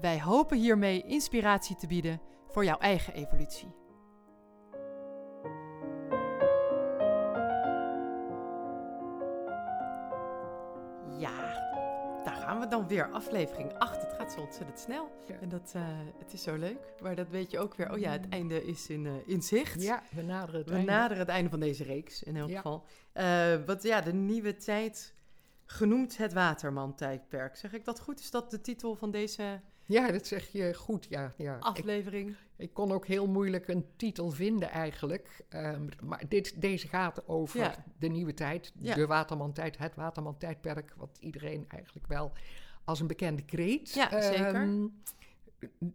Wij hopen hiermee inspiratie te bieden voor jouw eigen evolutie. Ja, daar gaan we dan weer. Aflevering 8. Het gaat zo ontzettend snel. En dat, uh, het is zo leuk. Maar dat weet je ook weer. Oh ja, het einde is in, uh, in zicht. Ja, we naderen het we einde. naderen het einde van deze reeks in elk Ja. geval. Uh, wat ja, de nieuwe tijd genoemd het Waterman-tijdperk. Zeg ik dat goed? Is dat de titel van deze Ja, dat zeg je goed, ja. ja. Aflevering? ik kon ook heel moeilijk een titel vinden eigenlijk. Ehm, maar dit, deze gaat over Ja. de nieuwe tijd, Ja. de Waterman-tijd, het Waterman-tijdperk, wat iedereen eigenlijk wel als een bekende kreet Ja, ehm, zeker.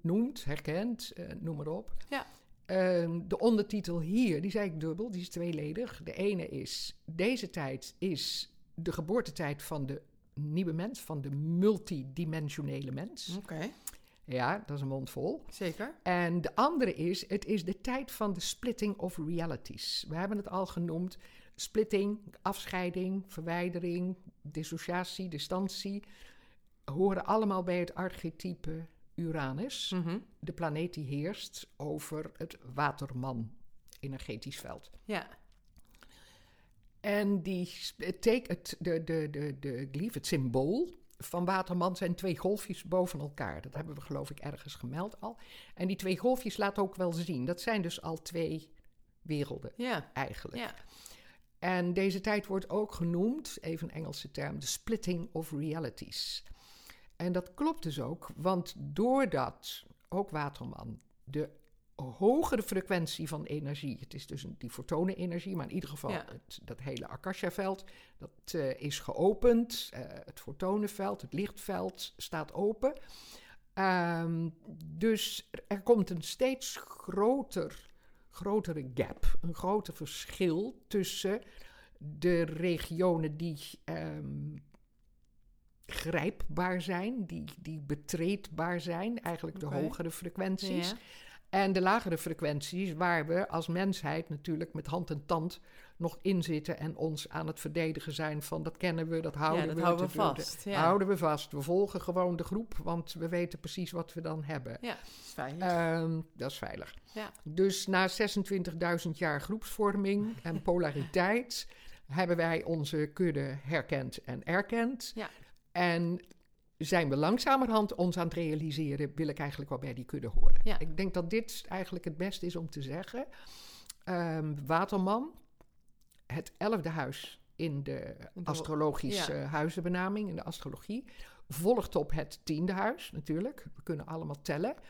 noemt, herkent, eh, noem maar op. Ja. Ehm, de ondertitel hier, die zei ik dubbel, die is tweeledig. De ene is, deze tijd is de geboortetijd van de nieuwe mens, van de multidimensionele mens. Oké, Ja, dat is een mond vol. zeker. En de andere is, het is de tijd van de splitting of realities. We hebben het al genoemd. Splitting, afscheiding, verwijdering, dissociatie, distantie. Horen allemaal bij het archetype Uranus. Mhm. De planeet die heerst over het waterman-energetisch veld. Ja, En die teken, de, de, de, de glyph, het symbool van waterman zijn twee golfjes boven elkaar. Dat hebben we geloof ik ergens gemeld al. En die twee golfjes laten ook wel zien. Dat zijn dus al twee werelden ja, eigenlijk. ja. En deze tijd wordt ook genoemd, even een Engelse term, de splitting of realities. En dat klopt dus ook, want doordat ook Waterman de hogere frequentie van energie, het is dus een, die fotonenenergie, maar in ieder geval Ja. het, dat hele Akasha-veld, dat eh, is geopend. Eh, het fotonenveld, het lichtveld staat open. Ehm, dus er komt een steeds groter grotere gap, een groter verschil tussen de regionen die ehm, grijpbaar zijn, die, die betreedbaar zijn, eigenlijk de hogere frequenties. Ja. En de lagere frequenties waar we als mensheid natuurlijk met hand en tand nog in zitten en ons aan het verdedigen zijn van dat kennen we, dat houden dat we. houden we vast, ja. Houden we vast. We volgen gewoon de groep, want we weten precies wat we dan hebben. Ja, dat is fijn. Ehm, dat is veilig. Ja. Dus na 26.000 jaar groepsvorming en polariteit hebben wij onze kudde herkend en erkend. Ja. En zijn we langzamerhand ons aan het realiseren, wil ik eigenlijk wel bij die kudde horen. Ja. Ik denk dat dit eigenlijk het beste is om te zeggen. Ehm, Waterman, het elfde huis in de de- astrologische ja. huizenbenaming, in de astrologie, volgt op het tiende huis natuurlijk. We kunnen allemaal tellen.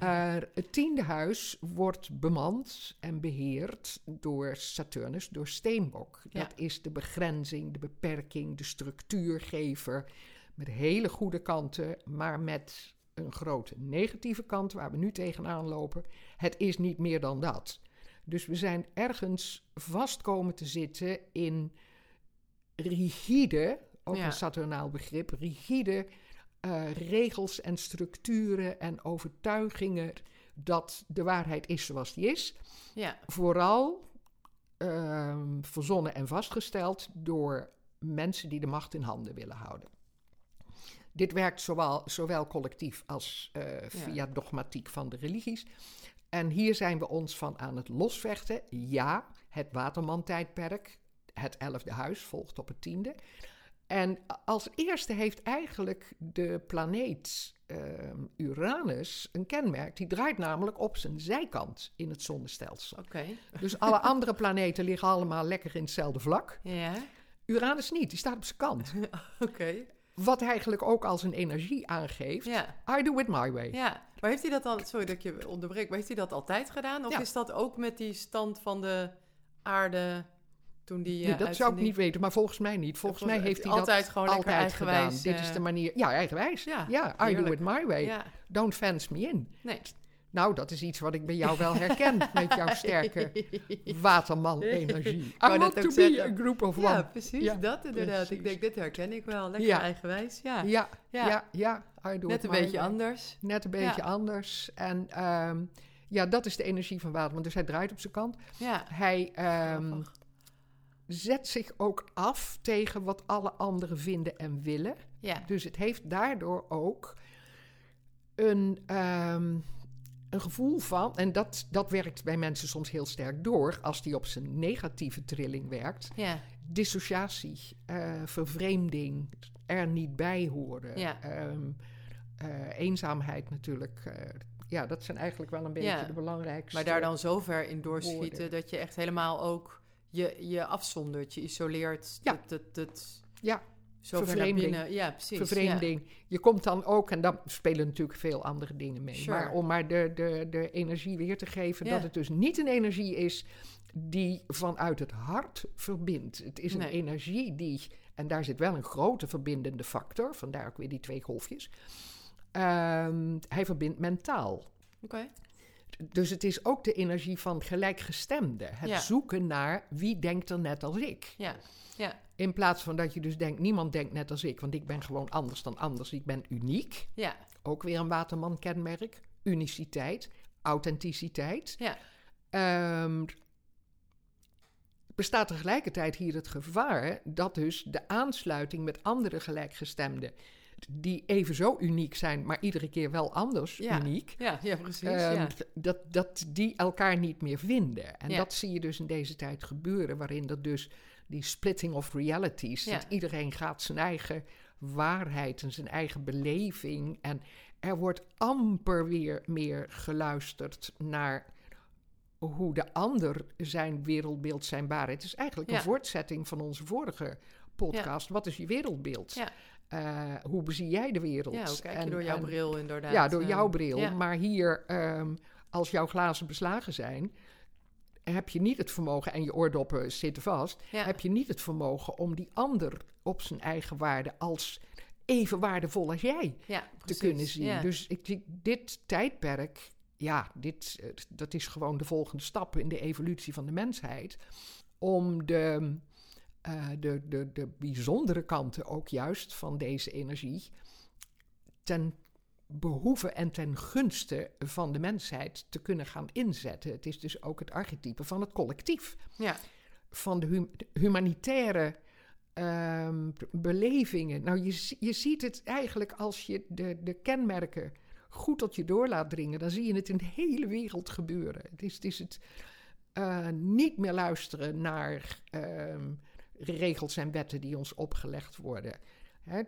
Eh, het tiende huis wordt bemand en beheerd door Saturnus, door Steenbok. Ja. Dat is de begrenzing, de beperking, de structuurgever. Met hele goede kanten, maar met een grote negatieve kant waar we nu tegenaan lopen. Het is niet meer dan dat. Dus we zijn ergens vast komen te zitten in rigide, ook Ja. een Saturnaal begrip, rigide eh, regels en structuren en overtuigingen dat de waarheid is zoals die is. Ja, Vooral ehm, verzonnen en vastgesteld door mensen die de macht in handen willen houden. Dit werkt zowel, zowel collectief als eh, via dogmatiek van de religies. En hier zijn we ons van aan het losvechten. Ja, het Waterman-tijdperk, het elfde huis, volgt op het tiende. En als eerste heeft eigenlijk de planeet ehm, Uranus een kenmerk. Die draait namelijk op zijn zijkant in het zonnestelsel. oké. Dus alle andere planeten liggen allemaal lekker in hetzelfde vlak. Ja, Uranus niet, die staat op zijn kant. oké. Wat eigenlijk ook als een energie aangeeft. I do it my way. Ja, maar heeft hij dat dan, sorry dat ik je onderbreek, maar heeft hij dat altijd gedaan? Of Ja. is dat ook met die stand van de aarde toen die... Nee, eh, dat zou ik niet weten, maar volgens mij niet. Volgens mij heeft hij altijd dat gewoon lekker altijd gedaan. eigenwijs, Dit eh, is de manier. Ja, eigenwijs. Ja, Ja, I do it my way. Ja, Don't fence me in. nee. Nou, dat is iets wat ik bij jou wel herken met jouw sterke waterman-energie. I want net to be zeggen. a group of one. Ja, precies. Ja, dat inderdaad. precies. Ik denk, dit herken ik wel. Lekker Ja. eigenwijs. Ja. Ja, Ja. ja. I do Net een beetje way. anders. Net een beetje anders. En ehm, ja, dat is de energie van waterman. Dus hij draait op zijn kant. Ja. Hij ehm, zet zich ook af tegen wat alle anderen vinden en willen. ja. Dus het heeft daardoor ook een, ehm, een gevoel van, en dat, dat werkt bij mensen soms heel sterk door, als die op zijn negatieve trilling werkt, Ja. dissociatie, eh, vervreemding, er niet bij horen, Ja. ehm, eh, eenzaamheid natuurlijk. eh, ja, dat zijn eigenlijk wel een beetje Ja. de belangrijkste. Maar daar dan zo ver in doorschieten dat je echt helemaal ook je, je afzondert, je isoleert. Ja. Dat, dat, dat, Ja, zo vervreemding. Ja, precies. vervreemding. Je komt dan ook, en dan spelen natuurlijk veel andere dingen mee. Sure. Maar om maar de, de, de energie weer te geven, Ja. dat het dus niet een energie is die vanuit het hart verbindt. Het is een energie die, en daar zit wel een grote verbindende factor, vandaar ook weer die twee golfjes. Ehm, hij verbindt mentaal. Oké. Dus het is ook de energie van gelijkgestemden. Het Ja. zoeken naar wie denkt er net als ik. Ja. Ja. In plaats van dat je dus denkt, niemand denkt net als ik, want ik ben gewoon anders dan anders. Ik ben uniek. Ja. Ook weer een Waterman-kenmerk. Uniciteit, authenticiteit. Ja. Ehm, bestaat tegelijkertijd hier het gevaar dat dus de aansluiting met andere gelijkgestemden, die even zo uniek zijn, maar iedere keer wel anders Ja. uniek, Ja, ja, precies. Ehm, ja. dat, dat die elkaar niet meer vinden. En Ja. dat zie je dus in deze tijd gebeuren, waarin er dus die splitting of realities, Ja. dat iedereen gaat zijn eigen waarheid en zijn eigen beleving. En er wordt amper weer meer geluisterd naar hoe de ander zijn wereldbeeld, zijn waarheid. Het is eigenlijk Ja. een voortzetting van onze vorige podcast. Wat is je wereldbeeld? Eh, hoe bezie jij de wereld? ja, hoe kijk je En- door jouw en- bril inderdaad. ja, door eh, jouw bril. ja. Maar hier, ehm, als jouw glazen beslagen zijn, heb je niet het vermogen, en je oordoppen zitten vast, Ja. heb je niet het vermogen om die ander op zijn eigen waarde als even waardevol als jij ja, te kunnen zien. Dus ik, dit tijdperk, ja, dit, eh, dat is gewoon de volgende stap in de evolutie van de mensheid. Om de, eh, de, de, de bijzondere kanten ook juist van deze energie ten behoeve en ten gunste van de mensheid te kunnen gaan inzetten. Het is dus ook het archetype van het collectief ja. van de hum- de humanitaire ehm, belevingen. Nou, je, je ziet het eigenlijk als je de, de kenmerken goed tot je door laat dringen, dan zie je het in de hele wereld gebeuren. Het is het, is het eh, niet meer luisteren naar ehm, regels en wetten die ons opgelegd worden.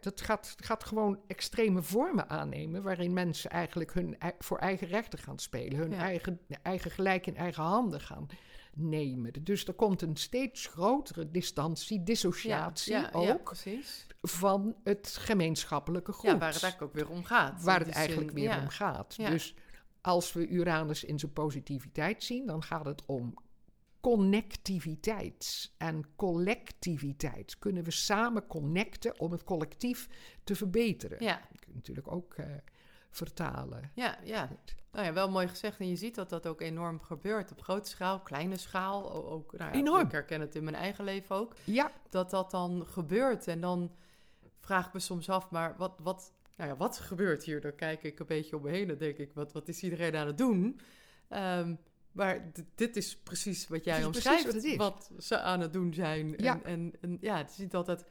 Dat gaat, gaat gewoon extreme vormen aannemen, waarin mensen eigenlijk hun voor eigen rechten gaan spelen, hun Ja. eigen, eigen gelijk in eigen handen gaan nemen. Dus er komt een steeds grotere distantie, dissociatie ja, ja, ook, van het gemeenschappelijke goed. Ja, waar het eigenlijk ook weer om gaat. Waar het die eigenlijk zin, weer om gaat. Dus als we Uranus in zijn positiviteit zien, dan gaat het om connectiviteit en collectiviteit. Kunnen we samen connecten om het collectief te verbeteren? Ja, Dat kun je natuurlijk ook eh, vertalen. ja, ja. Nou ja, wel mooi gezegd. En je ziet dat dat ook enorm gebeurt. Op grote schaal, kleine schaal. Ook, nou ja, Enorm. Ik herken het in mijn eigen leven ook. Ja, Dat dat dan gebeurt. En dan vraag ik me soms af, maar wat, wat, nou ja, wat gebeurt hier? Dan kijk ik een beetje om me heen en denk ik, wat, wat is iedereen aan het doen? Ehm, maar dit is precies wat jij omschrijft, wat wat ze aan het doen zijn. Ja. En, en, en ja, het is niet altijd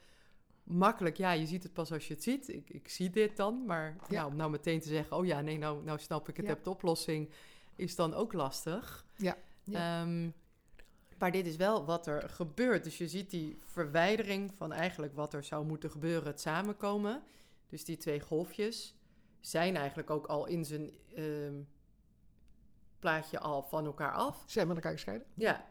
makkelijk. Ja, je ziet het pas als je het ziet. Ik, ik zie dit dan, maar Ja. ja, om nou meteen te zeggen... oh ja, nee, nou, nou snap ik het, heb de oplossing... is dan ook lastig. Ja, ja. Ehm, maar dit is wel wat er gebeurt. Dus je ziet die verwijdering van eigenlijk wat er zou moeten gebeuren, het samenkomen. Dus die twee golfjes zijn eigenlijk ook al in zijn ehm, plaatje al van elkaar af. zijn we elkaar gescheiden? Ja.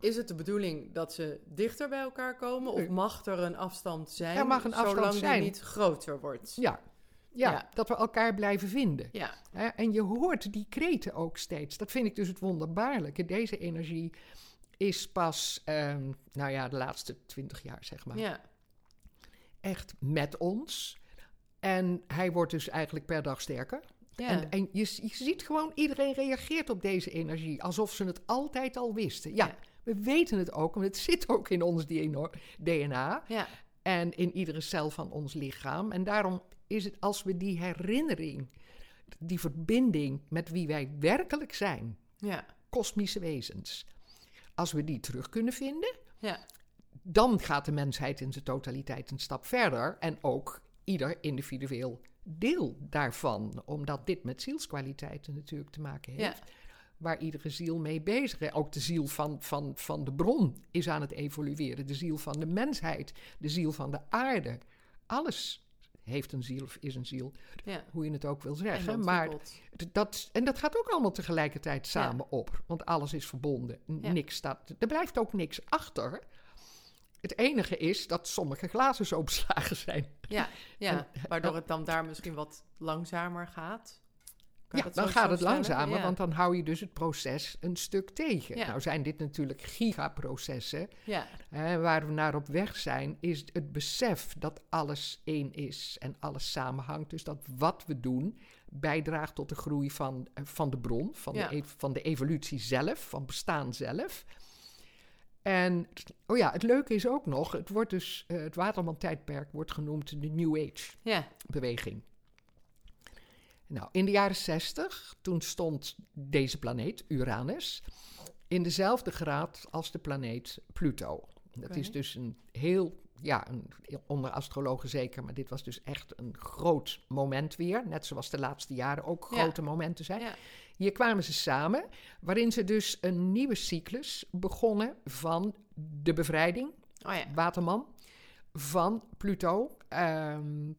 Is het de bedoeling dat ze dichter bij elkaar komen? Of Nee. mag er een afstand zijn? Er mag een afstand zolang zijn. die niet groter wordt. Ja. Ja, Ja. dat we elkaar blijven vinden. Ja, en je hoort die kreten ook steeds. Dat vind ik dus het wonderbaarlijke. Deze energie is pas, ehm, nou ja, de laatste twintig jaar, zeg maar, ja, echt met ons. En hij wordt dus eigenlijk per dag sterker. Ja. En, en je, je ziet gewoon, iedereen reageert op deze energie. Alsof ze het altijd al wisten. Ja, Ja. we weten het ook, want het zit ook in ons DNA. ja, En in iedere cel van ons lichaam. En daarom is het als we die herinnering, die verbinding met wie wij werkelijk zijn, ja, kosmische wezens, als we die terug kunnen vinden, ja, dan gaat de mensheid in zijn totaliteit een stap verder. En ook ieder individueel deel daarvan, omdat dit met zielskwaliteiten natuurlijk te maken heeft. ja, Waar iedere ziel mee bezig is. Ook de ziel van, van, van de bron is aan het evolueren. De ziel van de mensheid. De ziel van de aarde. Alles heeft een ziel of is een ziel. ja. Hoe je het ook wil En zeggen. Maar ontwikkeld. d- dat, en dat gaat ook allemaal tegelijkertijd samen op. Want alles is verbonden. Niks staat, er blijft ook niks achter. Het enige is dat sommige glazen zo beslagen zijn. Ja, ja. En- waardoor het dan daar misschien wat langzamer gaat. Kan Ja, dan gaat het langzamer, Ja. want dan hou je dus het proces een stuk tegen. Ja. Nou zijn dit natuurlijk gigaprocessen. Ja, waar we naar op weg zijn, is het besef dat alles één is en alles samenhangt. Dus dat wat we doen bijdraagt tot de groei van, eh, van de bron, van, de, ev- van de evolutie zelf, van bestaan zelf. En oh ja, het leuke is ook nog, het wordt dus, eh, het Waterman-tijdperk wordt genoemd de New Age ja, beweging. Nou, in de jaren 60, toen stond deze planeet, Uranus, in dezelfde graad als de planeet Pluto. Dat is dus een heel, ja, een, onder astrologen zeker, maar dit was dus echt een groot moment weer. Net zoals de laatste jaren ook Ja. grote momenten zijn. ja, Hier kwamen ze samen, waarin ze dus een nieuwe cyclus begonnen van de bevrijding oh ja, Waterman van Pluto. Ehm,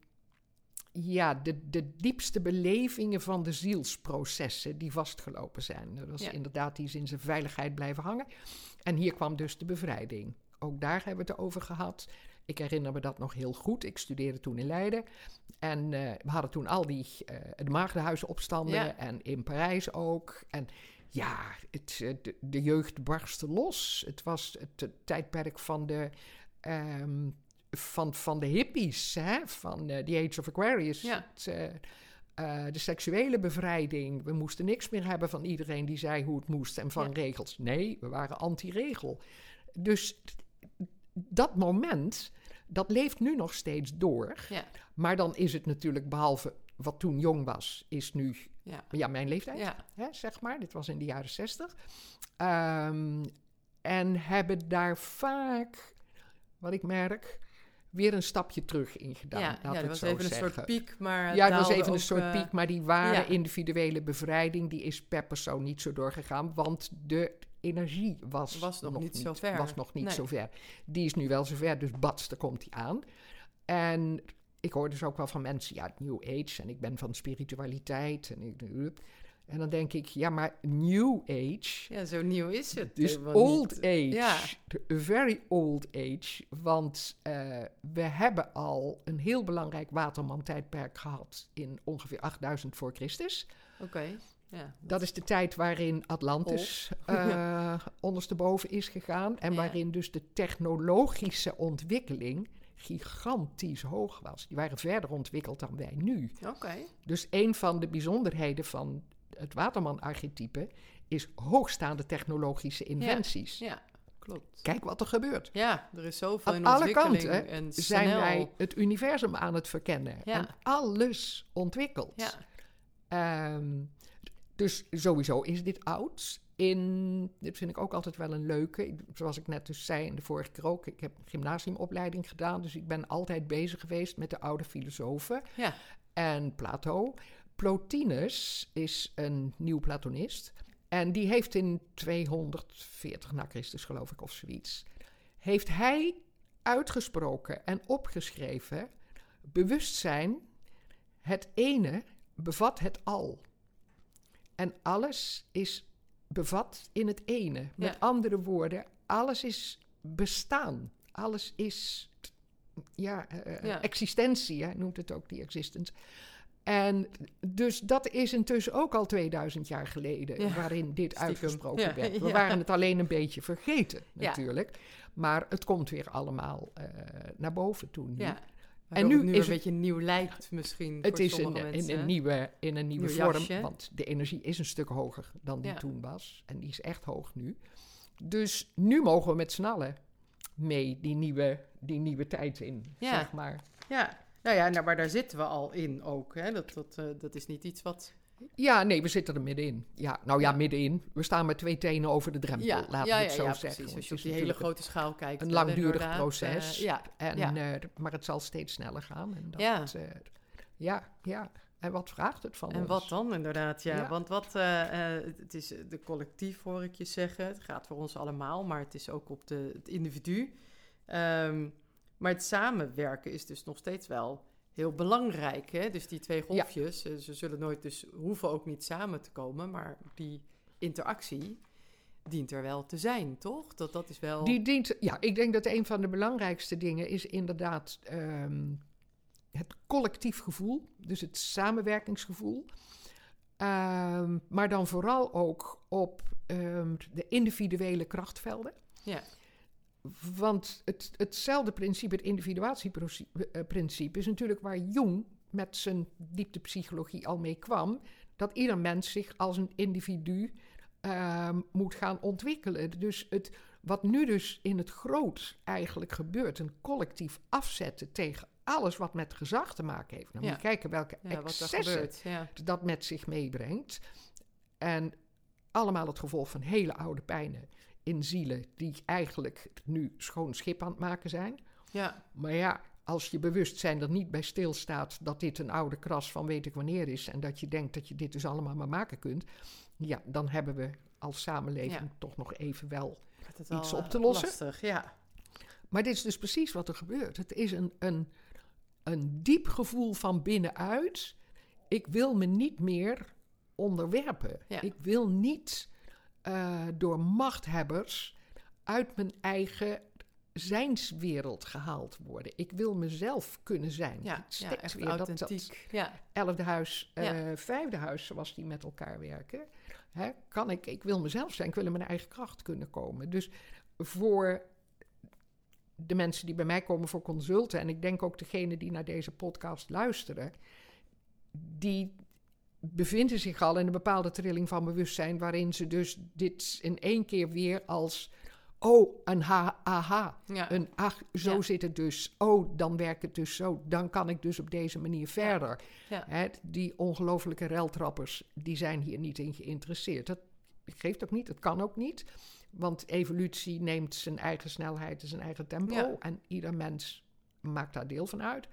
ja, de, de diepste belevingen van de zielsprocessen die vastgelopen zijn. Dat was inderdaad, die in zijn veiligheid blijven hangen. En hier kwam dus de bevrijding. Ook daar hebben we het over gehad. Ik herinner me dat nog heel goed. Ik studeerde toen in Leiden. En eh, we hadden toen al die eh de maagdenhuisopstanden Ja. en in Parijs ook. En ja, het, eh, de, de jeugd barstte los. Het was het, tijdperk van de, ehm, van, van de hippies, hè? van The Age of Aquarius. Ja. Het, de seksuele bevrijding. We moesten niks meer hebben van iedereen die zei hoe het moest en van Ja. regels. Nee, we waren anti-regel. Dus dat moment, dat leeft nu nog steeds door. ja, Maar dan is het natuurlijk, behalve wat toen jong was, is nu ja, ja, mijn leeftijd, ja, hè, zeg maar. Dit was in de jaren zestig. Ehm, en hebben daar vaak, wat ik merk, weer een stapje terug in gedaan. ja, ja, dat het was even een soort piek, maar Ja, het was even een soort eh, piek, maar die ware ja. individuele bevrijding, die is per persoon niet zo doorgegaan, want de energie was, Was nog niet zo ver. Was nog niet Nee. zo ver. Die is nu wel zo ver, dus bats, daar komt die aan. En ik hoor dus ook wel van mensen, ja, New Age, en ik ben van spiritualiteit. En, ik, en dan denk ik, ja, maar New Age, Ja, zo nieuw is het. dus old niet. age, Ja. very old age. Want eh, we hebben al een heel belangrijk waterman-tijdperk gehad in ongeveer 8000 voor Christus. Oké, ja. Dat is de tijd waarin Atlantis eh, ondersteboven is gegaan. En Ja. waarin dus de technologische ontwikkeling gigantisch hoog was. Die waren verder ontwikkeld dan wij nu. Oké, Dus een van de bijzonderheden van het Waterman-archetype is hoogstaande technologische inventies. ja, klopt. Kijk wat er gebeurt. Ja, er is zoveel Aan in alle ontwikkeling kanten en Zijn snel. wij het universum aan het verkennen Ja. en alles ontwikkelt. Ja, Ehm, dus sowieso is dit oud. In, dit vind ik ook altijd wel een leuke. Ik- Zoals ik net dus zei in de vorige keer ook. Ik heb een gymnasiumopleiding gedaan. Dus ik ben altijd bezig geweest met de oude filosofen. ja, En Plato. Plotinus is een nieuw Platonist. En die heeft in 240 na Christus, geloof ik, of zoiets. Heeft hij uitgesproken en opgeschreven. Bewustzijn, het ene bevat het al. En alles is bevat in het ene. Met andere woorden, alles is bestaan. Alles is ja, eh, Ja. existentie, hij noemt het ook die existence. En dus dat is intussen ook al 2000 jaar geleden, Ja, waarin dit stiekem. uitgesproken Ja, werd. We ja. waren het alleen een beetje vergeten, natuurlijk. Maar het komt weer allemaal eh, naar boven toe nu. Ja. en nu, nu is het een beetje nieuw lijkt misschien. Het is in, in, een nieuwe, in een nieuwe vorm, want de energie is een stuk hoger dan die toen was. En die is echt hoog nu. Dus nu mogen we met z'n allen mee die nieuwe, die nieuwe tijd in, zeg maar. Ja, nou ja, nou, maar daar zitten we al in ook. Hè? Dat, dat, uh, dat is niet iets wat ja, nee, we zitten er middenin. Ja, nou ja, middenin. We staan met twee tenen over de drempel, ja, laten we het zo zeggen. Precies. Als je op die hele grote schaal kijkt. Een langdurig proces. Uh, ja, en, uh, maar het zal steeds sneller gaan. En dat, ja. Uh, ja, ja. En wat vraagt het van en ons? En wat dan inderdaad, ja. Want wat, het is de collectief, hoor ik je zeggen. Het gaat voor ons allemaal, maar het is ook op de, het individu. Um, maar het samenwerken is dus nog steeds wel heel belangrijk. Hè? Dus die twee golfjes, eh, ze zullen nooit dus hoeven ook niet samen te komen, maar die interactie dient er wel te zijn, toch? Dat, dat is wel... Die dient, ja, ik denk dat een van de belangrijkste dingen is inderdaad ehm, het collectief gevoel, dus het samenwerkingsgevoel. Um, maar dan vooral ook op um, de individuele krachtvelden. Ja. Want het, hetzelfde principe, het individuatieprincipe, is natuurlijk waar Jung met zijn dieptepsychologie al mee kwam. Dat ieder mens zich als een individu uh, moet gaan ontwikkelen. Dus het, wat nu dus in het groot eigenlijk gebeurt, een collectief afzetten tegen alles wat met gezag te maken heeft. Dan moet je kijken welke ja, excessen ja. dat met zich meebrengt. En allemaal het gevolg van hele oude pijnen in zielen die eigenlijk nu schoon schip aan het maken zijn. Ja. Maar ja, als je bewustzijn er niet bij stilstaat dat dit een oude kras van weet ik wanneer is en dat je denkt dat je dit dus allemaal maar maken kunt, ja, dan hebben we als samenleving toch nog even wel iets op te lossen. Lastig, ja. Maar dit is dus precies wat er gebeurt. Het is een, een, een diep gevoel van binnenuit. Ik wil me niet meer onderwerpen. Ik wil niet uh, door machthebbers uit mijn eigen zijnswereld gehaald worden. Ik wil mezelf kunnen zijn. Ja, het ja, echt weer authentiek. Dat, dat ja. elfde huis, uh, vijfde huis, zoals die met elkaar werken. Hè, kan ik, ik wil mezelf zijn, ik wil in mijn eigen kracht kunnen komen. Dus voor de mensen die bij mij komen voor consulten... en ik denk ook degene die naar deze podcast luisteren... die bevinden zich al in een bepaalde trilling van bewustzijn, waarin ze dus dit in één keer weer als. Oh, een ha, aha. Een ach, zo zit het dus. Oh, dan werkt het dus zo. Dan kan ik dus op deze manier verder. Ja. die ongelofelijke reltrappers, die zijn hier niet in geïnteresseerd. Dat geeft ook niet, dat kan ook niet. Want evolutie neemt zijn eigen snelheid en zijn eigen tempo. En ieder mens maakt daar deel van uit.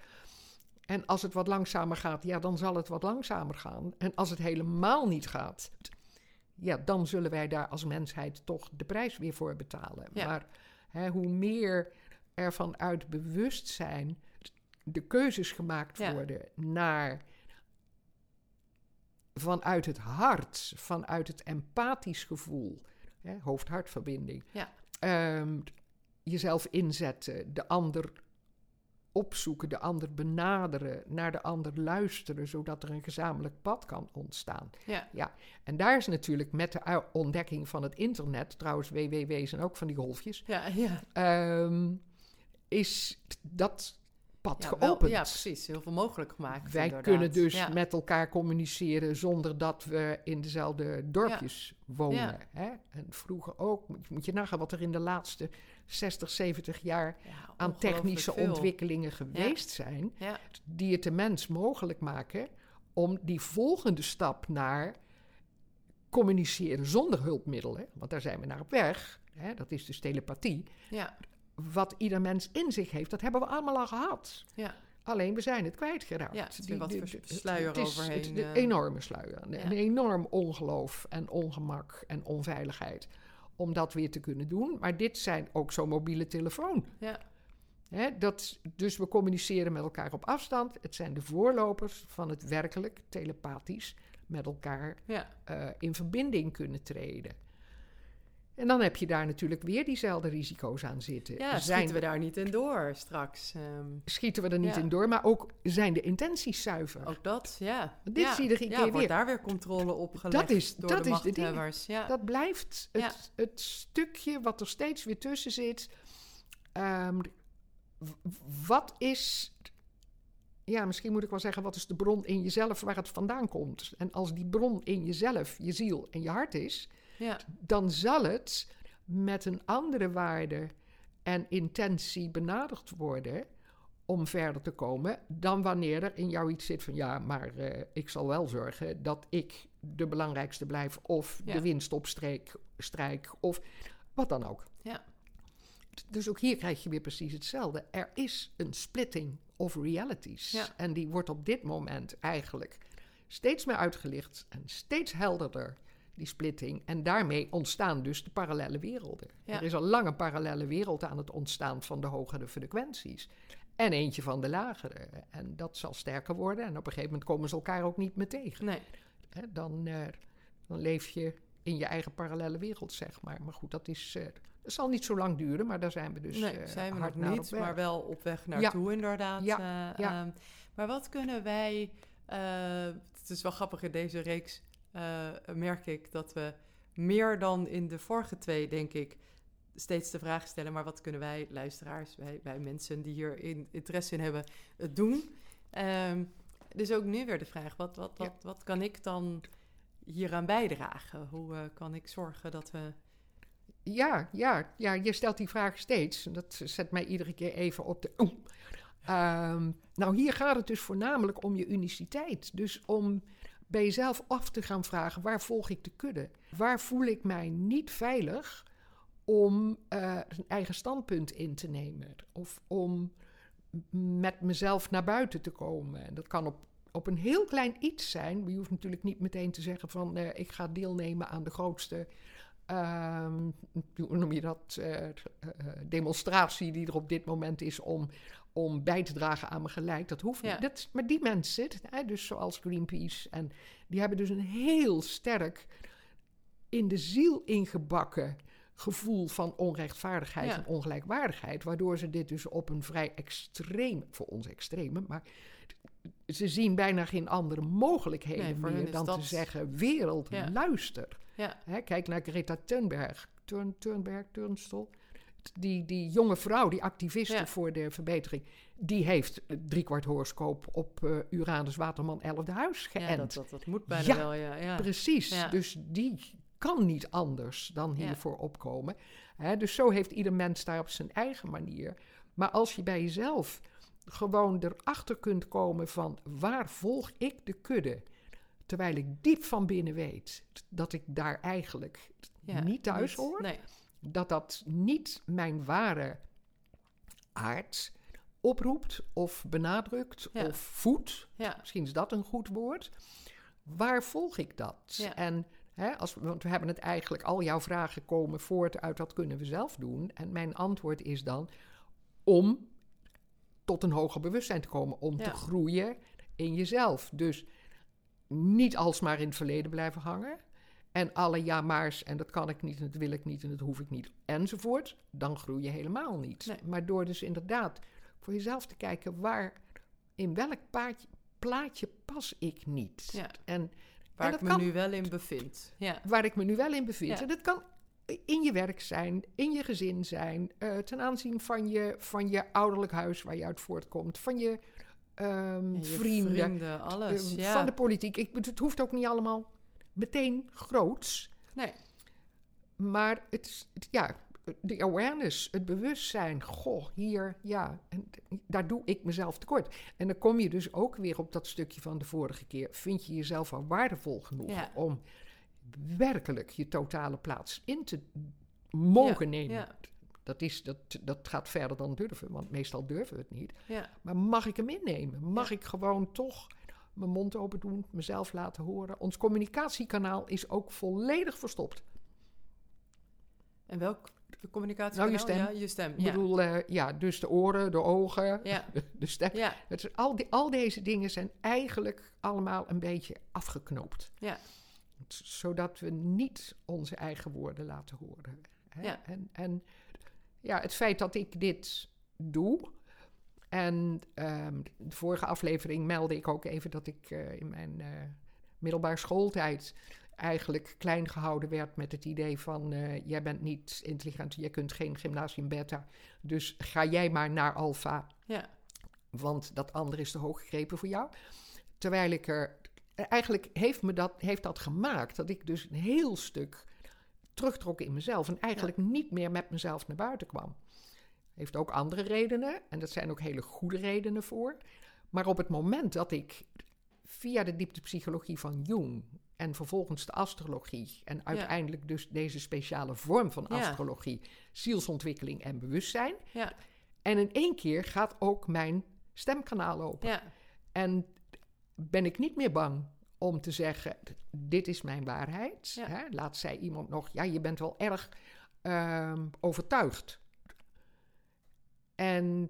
En als het wat langzamer gaat, ja, dan zal het wat langzamer gaan. En als het helemaal niet gaat, ja, dan zullen wij daar als mensheid toch de prijs weer voor betalen. Maar hè, hoe meer er vanuit bewustzijn de keuzes gemaakt worden naar vanuit het hart, vanuit het empathisch gevoel, hoofd-hartverbinding, ja. Ehm, jezelf inzetten, de ander opzoeken, de ander benaderen, naar de ander luisteren, zodat er een gezamenlijk pad kan ontstaan. Ja. ja. En daar is natuurlijk met de ontdekking van het internet, trouwens WWW zijn ook van die golfjes, ja, ja. Um, is dat pad geopend. ja, precies. Heel veel mogelijk gemaakt. Wij kunnen dus met elkaar communiceren zonder dat we in dezelfde dorpjes wonen. Hè? En vroeger ook, moet je nagaan wat er in de laatste 60, 70 jaar aan technische ontwikkelingen geweest zijn, die het de mens mogelijk maken om die volgende stap naar communiceren zonder hulpmiddelen, want daar zijn we naar op weg, hè, dat is dus telepathie. Ja. Wat ieder mens in zich heeft, dat hebben we allemaal al gehad. Ja. Alleen we zijn het kwijtgeraakt. Ja, het wat voor sluier het is, overheen. Het, de enorme sluier. Een enorm ongeloof en ongemak en onveiligheid om dat weer te kunnen doen. Maar dit zijn ook zo'n mobiele telefoon. Ja. Hè, dat, dus we communiceren met elkaar op afstand. Het zijn de voorlopers van het werkelijk telepathisch met elkaar ja. uh, in verbinding kunnen treden. En dan heb je daar natuurlijk weer diezelfde risico's aan zitten. Ja, zijn schieten we daar niet in door straks? Um, schieten we er niet in door, maar ook zijn de intenties zuiver. Ook dat, ja. Dit ja. zie je iedere keer wordt daar weer controle op gelegd dat is, door dat de is de ja. Dat blijft het, het, stukje wat er steeds weer tussen zit. Um, wat is ja, misschien moet ik wel zeggen, wat is de bron in jezelf waar het vandaan komt? En als die bron in jezelf, je ziel en je hart is, Ja. dan zal het met een andere waarde en intentie benaderd worden om verder te komen, dan wanneer er in jou iets zit van ja, maar eh, ik zal wel zorgen dat ik de belangrijkste blijf of Ja. de winst opstreek, strijk of wat dan ook. Ja. Dus ook hier krijg je weer precies hetzelfde. Er is een splitting of realities. Ja. En die wordt op dit moment eigenlijk steeds meer uitgelicht en steeds helderder, die splitting. En daarmee ontstaan dus de parallele werelden. Ja. Er is al lang een parallele wereld aan het ontstaan van de hogere frequenties. En eentje van de lagere. En dat zal sterker worden. En op een gegeven moment komen ze elkaar ook niet meer tegen. Nee. Dan, eh, dan leef je in je eigen parallele wereld, zeg maar. Maar goed, dat, is, eh, dat zal niet zo lang duren, maar daar zijn we dus nee, eh, zijn we hard nog niet, maar wel op weg Ja. naartoe inderdaad. Ja, ja. ehm, maar wat kunnen wij... het is wel grappig, in deze reeks eh, merk ik dat we meer dan in de vorige twee, denk ik, steeds de vraag stellen... maar wat kunnen wij, luisteraars, wij, wij mensen die hier in, interesse in hebben, het doen? Ehm, dus ook nu weer de vraag, wat, wat, wat, wat kan ik dan hieraan bijdragen? Hoe eh, kan ik zorgen dat we... Ja, ja, ja, je stelt die vraag steeds. Dat zet mij iedere keer even op de. Ehm, nou, hier gaat het dus voornamelijk om je uniciteit. Dus om bij jezelf af te gaan vragen: waar volg ik de kudde? Waar voel ik mij niet veilig om eh, een eigen standpunt in te nemen? Of om met mezelf naar buiten te komen? En dat kan op, op een heel klein iets zijn. Je hoeft natuurlijk niet meteen te zeggen: van eh, ik ga deelnemen aan de grootste ehm, hoe noem je dat, eh, demonstratie die er op dit moment is om, om bij te dragen aan mijn gelijk. Dat hoeft Ja. niet. Dat, maar die mensen, hè, dus zoals Greenpeace, en die hebben dus een heel sterk in de ziel ingebakken gevoel van onrechtvaardigheid Ja. en ongelijkwaardigheid, waardoor ze dit dus op een vrij extreem, voor ons extreme, maar ze zien bijna geen andere mogelijkheden Nee, meer dan dat- te zeggen: wereld, Ja. luister. Ja, Hè, kijk naar Greta Thunberg. Turn, Thunberg, Turnstol. Die, die jonge vrouw, die activiste Ja. voor de verbetering... die heeft driekwart horoscoop op eh, Uranus Waterman 11e huis geënt. ja dat, dat, dat moet bijna Ja, wel, ja. ja. Precies, dus die kan niet anders dan hiervoor opkomen. Hè, dus zo heeft ieder mens daar op zijn eigen manier. Maar als je bij jezelf gewoon erachter kunt komen van... waar volg ik de kudde? Terwijl ik diep van binnen weet dat ik daar eigenlijk niet thuis hoor. Nee, Dat dat niet mijn ware aard oproept of benadrukt Ja. of voedt. ja, Misschien is dat een goed woord. Waar volg ik dat? Ja. En hè, als, want we hebben het eigenlijk, al jouw vragen komen voort uit dat kunnen we zelf doen. En mijn antwoord is dan om tot een hoger bewustzijn te komen, om te groeien in jezelf. Dus niet alsmaar in het verleden blijven hangen. En alle ja maar's en dat kan ik niet en dat wil ik niet en dat hoef ik niet enzovoort. Dan groei je helemaal niet. Nee. Maar door dus inderdaad voor jezelf te kijken waar, in welk paadje, plaatje pas ik niet. Ja. En waar ik me kan- nu wel in bevind. Ja, waar ik me nu wel in bevind. Ja. En dat kan in je werk zijn, in je gezin zijn, eh, ten aanzien van je, van je ouderlijk huis waar je uit voortkomt, van je, ehm, je vrienden, vrienden, alles. eh, ja. van de politiek. Ik, het hoeft ook niet allemaal meteen groots, Nee, maar het, is- het- ja, de awareness, het bewustzijn, goh, hier, ja, en daar doe ik mezelf tekort. En dan kom je dus ook weer op dat stukje van de vorige keer. Vind je jezelf al waardevol genoeg Ja. om werkelijk je totale plaats in te mogen nemen? ja, Dat, is, dat, dat gaat verder dan durven, want meestal durven we het niet. Maar mag ik hem innemen? Mag ik gewoon toch mijn mond open doen, mezelf laten horen? Ons communicatiekanaal is ook volledig verstopt. En welk de communicatie? Nou, je stem. Ja, je stem. Ik Ja. bedoel, eh, ja, dus de oren, de ogen, Ja. de stem. ja, Het is, al, die, al deze dingen zijn eigenlijk allemaal een beetje afgeknoopt. ja, Zodat we niet onze eigen woorden laten horen. Hè? Ja. En, en ja, het feit dat ik dit doe. En ehm, de vorige aflevering meldde ik ook even dat ik eh, in mijn eh middelbare schooltijd eigenlijk klein gehouden werd met het idee van eh, jij bent niet intelligent, jij kunt geen gymnasium beta, dus ga jij maar naar alfa. ja, want dat andere is te hoog gegrepen voor jou. Terwijl ik er. Eigenlijk heeft, me dat, heeft dat gemaakt dat ik dus een heel stuk terugtrok in mezelf en eigenlijk niet meer met mezelf naar buiten kwam. Heeft ook andere redenen en dat zijn ook hele goede redenen voor. Maar op het moment dat ik via de dieptepsychologie van Jung en vervolgens de astrologie en uiteindelijk dus deze speciale vorm van astrologie, zielsontwikkeling en bewustzijn. Ja. En in één keer gaat ook mijn stemkanaal open. Ja. En ben ik niet meer bang om te zeggen: dit is mijn waarheid. Hè? Laat zij iemand nog, ja, je bent wel erg ehm, overtuigd. En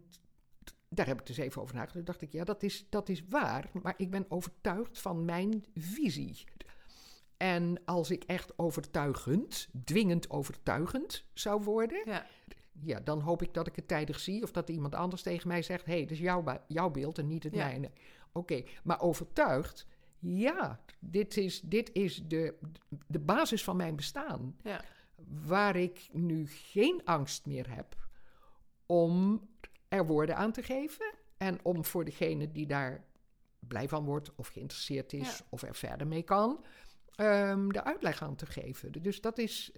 daar heb ik dus even over nagedacht. dacht ik, ja, dat is, dat is waar, maar ik ben overtuigd van mijn visie. En als ik echt overtuigend, dwingend overtuigend zou worden, Ja. ja, dan hoop ik dat ik het tijdig zie of dat iemand anders tegen mij zegt: hé, hey, dat is jouw, jouw beeld en niet het Ja. mijne. Oké, maar overtuigd, ja, dit is, dit is de, de basis van mijn bestaan. Ja. Waar ik nu geen angst meer heb om er woorden aan te geven en om voor degene die daar blij van wordt of geïnteresseerd is Ja. of er verder mee kan, ehm, de uitleg aan te geven. Dus dat is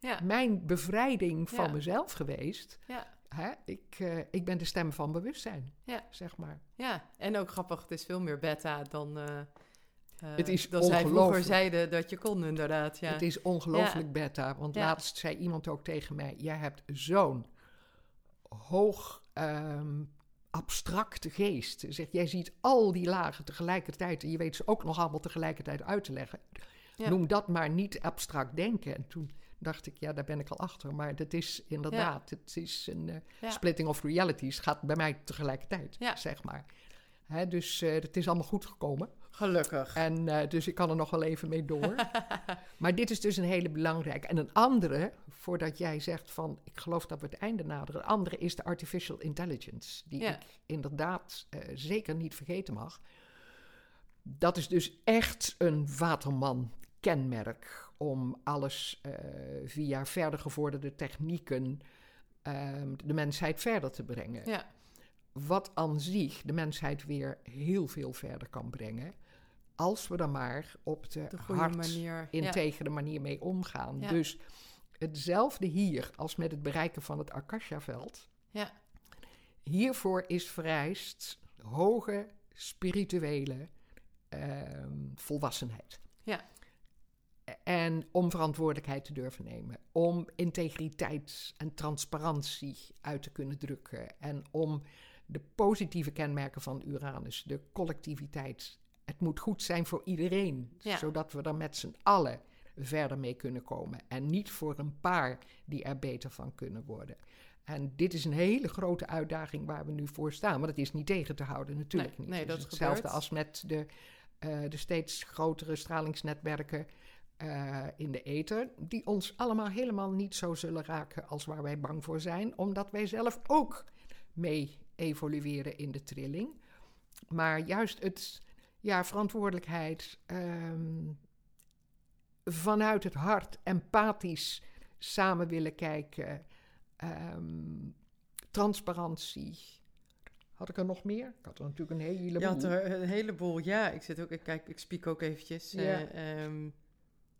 Ja. mijn bevrijding van Ja. mezelf geweest. Ja. Hè? Ik, eh, ik ben de stem van bewustzijn, zeg maar. Ja, en ook grappig, het is veel meer beta dan, eh, Het is dan zij vroeger zeiden dat je kon, inderdaad. Ja. Het is ongelooflijk beta. Want Ja. laatst zei iemand ook tegen mij: Jij hebt zo'n hoog ehm, abstracte geest. Zeg, jij ziet al die lagen tegelijkertijd en je weet ze ook nog allemaal tegelijkertijd uit te leggen. Ja. Noem dat maar niet abstract denken. En toen dacht ik, ja, daar ben ik al achter. Maar dat is inderdaad, het is een eh, Ja. splitting of realities. gaat bij mij tegelijkertijd, zeg maar. Hè, dus eh, het is allemaal goed gekomen. Gelukkig. En eh, dus ik kan er nog wel even mee door. maar dit is dus een hele belangrijke. En een andere, voordat jij zegt van ik geloof dat we het einde naderen. Een andere is de artificial intelligence. Die Ja. ik inderdaad eh, zeker niet vergeten mag. Dat is dus echt een waterman-kenmerk om alles eh, via verder gevorderde technieken ehm, de mensheid verder te brengen Ja. wat aan zich de mensheid weer heel veel verder kan brengen. Als we er maar op de, De manier. Ja. integere manier mee omgaan. Ja. Dus hetzelfde hier als met het bereiken van het Akasha-veld. Ja. Hiervoor is vereist hoge spirituele ehm, volwassenheid. Ja. En om verantwoordelijkheid te durven nemen. Om integriteit en transparantie uit te kunnen drukken. En om de positieve kenmerken van Uranus, de collectiviteit. Het moet goed zijn voor iedereen, Ja. zodat we er met z'n allen verder mee kunnen komen. En niet voor een paar die er beter van kunnen worden. En dit is een hele grote uitdaging waar we nu voor staan. Maar dat is niet tegen te houden, natuurlijk Nee, niet. nee, is hetzelfde gebeurt. als met de, eh, de steeds grotere stralingsnetwerken eh, in de ether, die ons allemaal helemaal niet zo zullen raken als waar wij bang voor zijn, omdat wij zelf ook mee evolueren in de trilling. Maar juist het, ja, verantwoordelijkheid, ehm, vanuit het hart, empathisch samen willen kijken, ehm, transparantie. Had ik er nog meer? Ik had er natuurlijk een heleboel. Je had er een heleboel, ja. Ik zit ook, ik kijk, ik spiek ook eventjes. Ja. eh, ehm,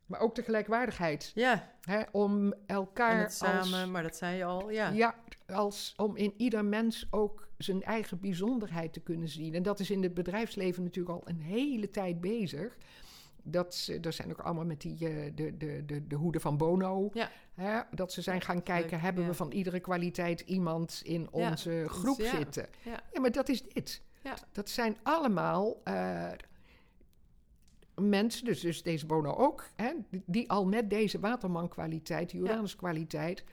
Maar ook de gelijkwaardigheid. ja, Hè, om elkaar en samen, als, maar dat zei je al, ja. ja, als om in ieder mens ook zijn eigen bijzonderheid te kunnen zien. En dat is in het bedrijfsleven natuurlijk al een hele tijd bezig. Dat ze, er zijn ook allemaal met die, eh, de, de, de, de hoeden van Bono. Ja. Hè, dat ze zijn gaan kijken, leuk, hebben ja. we van iedere kwaliteit iemand in onze groep zitten? Ja. Ja, maar dat is dit. Ja. Dat zijn allemaal eh, mensen, dus, dus deze Bono ook, hè, die, die al met deze waterman-kwaliteit, die Uranus-kwaliteit,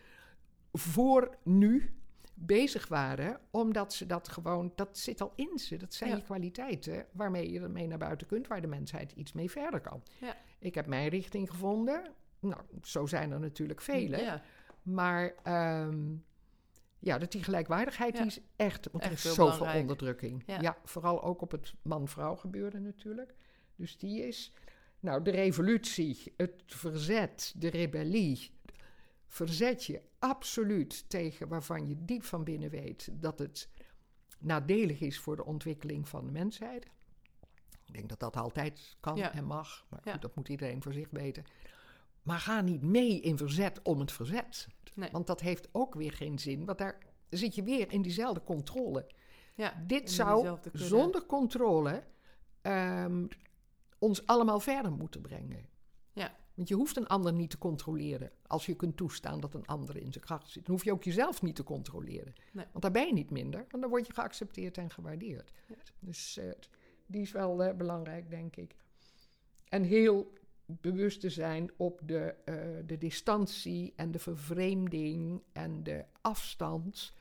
voor nu bezig waren, omdat ze dat gewoon, dat zit al in ze. Dat zijn Ja. je kwaliteiten waarmee je ermee naar buiten kunt, waar de mensheid iets mee verder kan. Ja. Ik heb mijn richting gevonden. Nou, zo zijn er natuurlijk vele. Ja, Maar ehm, ja, dat die gelijkwaardigheid die is echt, want er is zoveel belangrijk. onderdrukking. Ja. Ja. vooral ook op het man-vrouw gebeuren natuurlijk. Dus die is, nou, de revolutie, het verzet, de rebellie. Verzet je absoluut tegen waarvan je diep van binnen weet dat het nadelig is voor de ontwikkeling van de mensheid. Ik denk dat dat altijd kan Ja. en mag, maar Ja. dat moet iedereen voor zich weten. Maar ga niet mee in verzet om het verzet. Nee. Want dat heeft ook weer geen zin, want daar zit je weer in diezelfde controle. Ja, Dit zou zonder controle ehm, ons allemaal verder moeten brengen. Ja. Want je hoeft een ander niet te controleren als je kunt toestaan dat een ander in zijn kracht zit. Dan hoef je ook jezelf niet te controleren. Nee. Want daar ben je niet minder, want dan word je geaccepteerd en gewaardeerd. Ja. Dus eh, die is wel eh, belangrijk, denk ik. En heel bewust te zijn op de, eh, de distantie en de vervreemding en de afstand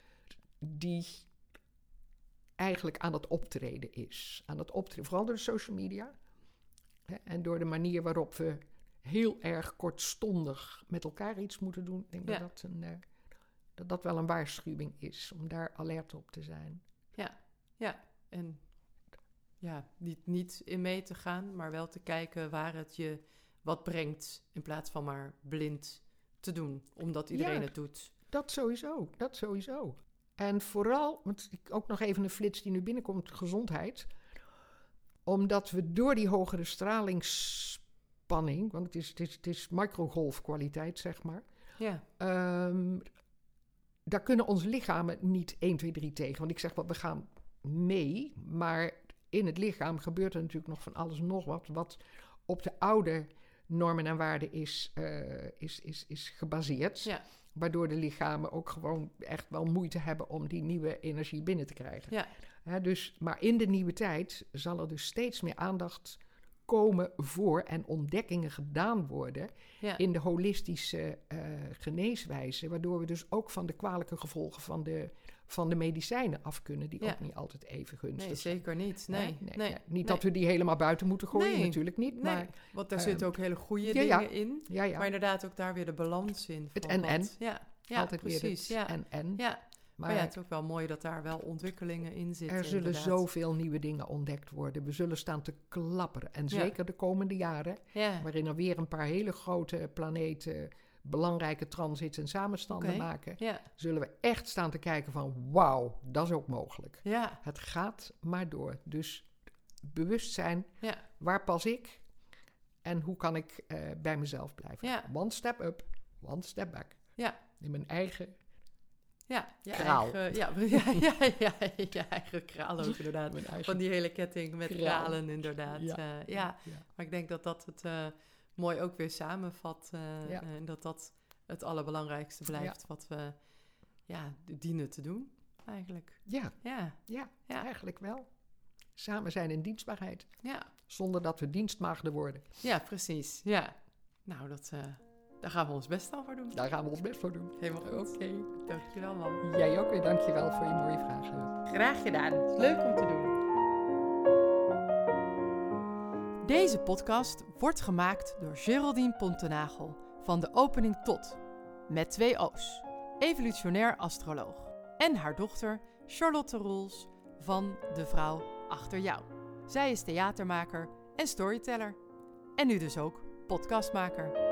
die eigenlijk aan het optreden is. Aan het optreden, vooral door de social media. En door de manier waarop we heel erg kortstondig met elkaar iets moeten doen. Ik denk Ja. dat, dat, een, eh, dat dat wel een waarschuwing is om daar alert op te zijn. Ja, en ja, niet, niet in mee te gaan, maar wel te kijken waar het je wat brengt, in plaats van maar blind te doen, omdat iedereen Ja. het doet. Dat sowieso, dat sowieso. En vooral, want ik ook nog even een flits die nu binnenkomt, gezondheid. Omdat we door die hogere stralingsspanning, want het is, het is, het is microgolfkwaliteit, zeg maar. Ja, ehm, daar kunnen onze lichamen niet 1, 2, 3 tegen. Want ik zeg wel, we gaan mee, maar in het lichaam gebeurt er natuurlijk nog van alles nog wat, wat op de oude normen en waarden is, eh, is, is, is gebaseerd. ja, Waardoor de lichamen ook gewoon echt wel moeite hebben om die nieuwe energie binnen te krijgen. Ja. Hè, dus, maar in de nieuwe tijd zal er dus steeds meer aandacht komen voor en ontdekkingen gedaan worden ja. in de holistische eh, geneeswijze. Waardoor we dus ook van de kwalijke gevolgen van de, van de medicijnen af kunnen, die Ja. ook niet altijd even gunstig Nee, zijn. zeker niet. Nee, nee. Niet dat we die helemaal buiten moeten gooien, natuurlijk niet. Nee, Maar want daar ehm, zitten ook hele goede ja, dingen ja. in. ja, ja, Maar inderdaad ook daar weer de balans in. Het en-en. wat- Ja, ja altijd precies. weer het en en. ja. Maar, Maar ja, het is ook wel mooi dat daar wel ontwikkelingen in zitten. er zullen inderdaad. zoveel nieuwe dingen ontdekt worden. We zullen staan te klapperen. En zeker de komende jaren, Ja, waarin er weer een paar hele grote planeten belangrijke transits en samenstanden maken, ja, zullen we echt staan te kijken van wauw, dat is ook mogelijk. ja, Het gaat maar door. Dus bewustzijn, ja, waar pas ik en hoe kan ik eh, bij mezelf blijven? Ja. One step up, one step back. Ja. In mijn eigen, ja. Je Kraal. Eigen, ja, ja, ja, ja, je eigen kraal ook inderdaad. Van die hele ketting met kralen inderdaad. Ja. Ja. ja, ja. maar ik denk dat dat het eh, mooi ook weer samenvat. eh, Ja. En dat dat het allerbelangrijkste blijft wat we ja, dienen te doen eigenlijk. Ja, Ja, ja, Ja. eigenlijk wel. Samen zijn in dienstbaarheid, ja, zonder dat we dienstmaagden worden. ja precies. Ja. Nou, dat, eh, daar gaan we ons best al voor doen. Daar gaan we ons best voor doen. Helemaal Oké. goed. Dankjewel man. Jij ook weer, dankjewel voor je mooie vragen. Graag gedaan. Leuk om te doen. Deze podcast wordt gemaakt door Geraldine Pontenagel van de opening tot, met twee O's, evolutionair astroloog, en haar dochter Charlotte Roels van De Vrouw Achter Jou. Zij is theatermaker en storyteller. En nu dus ook podcastmaker.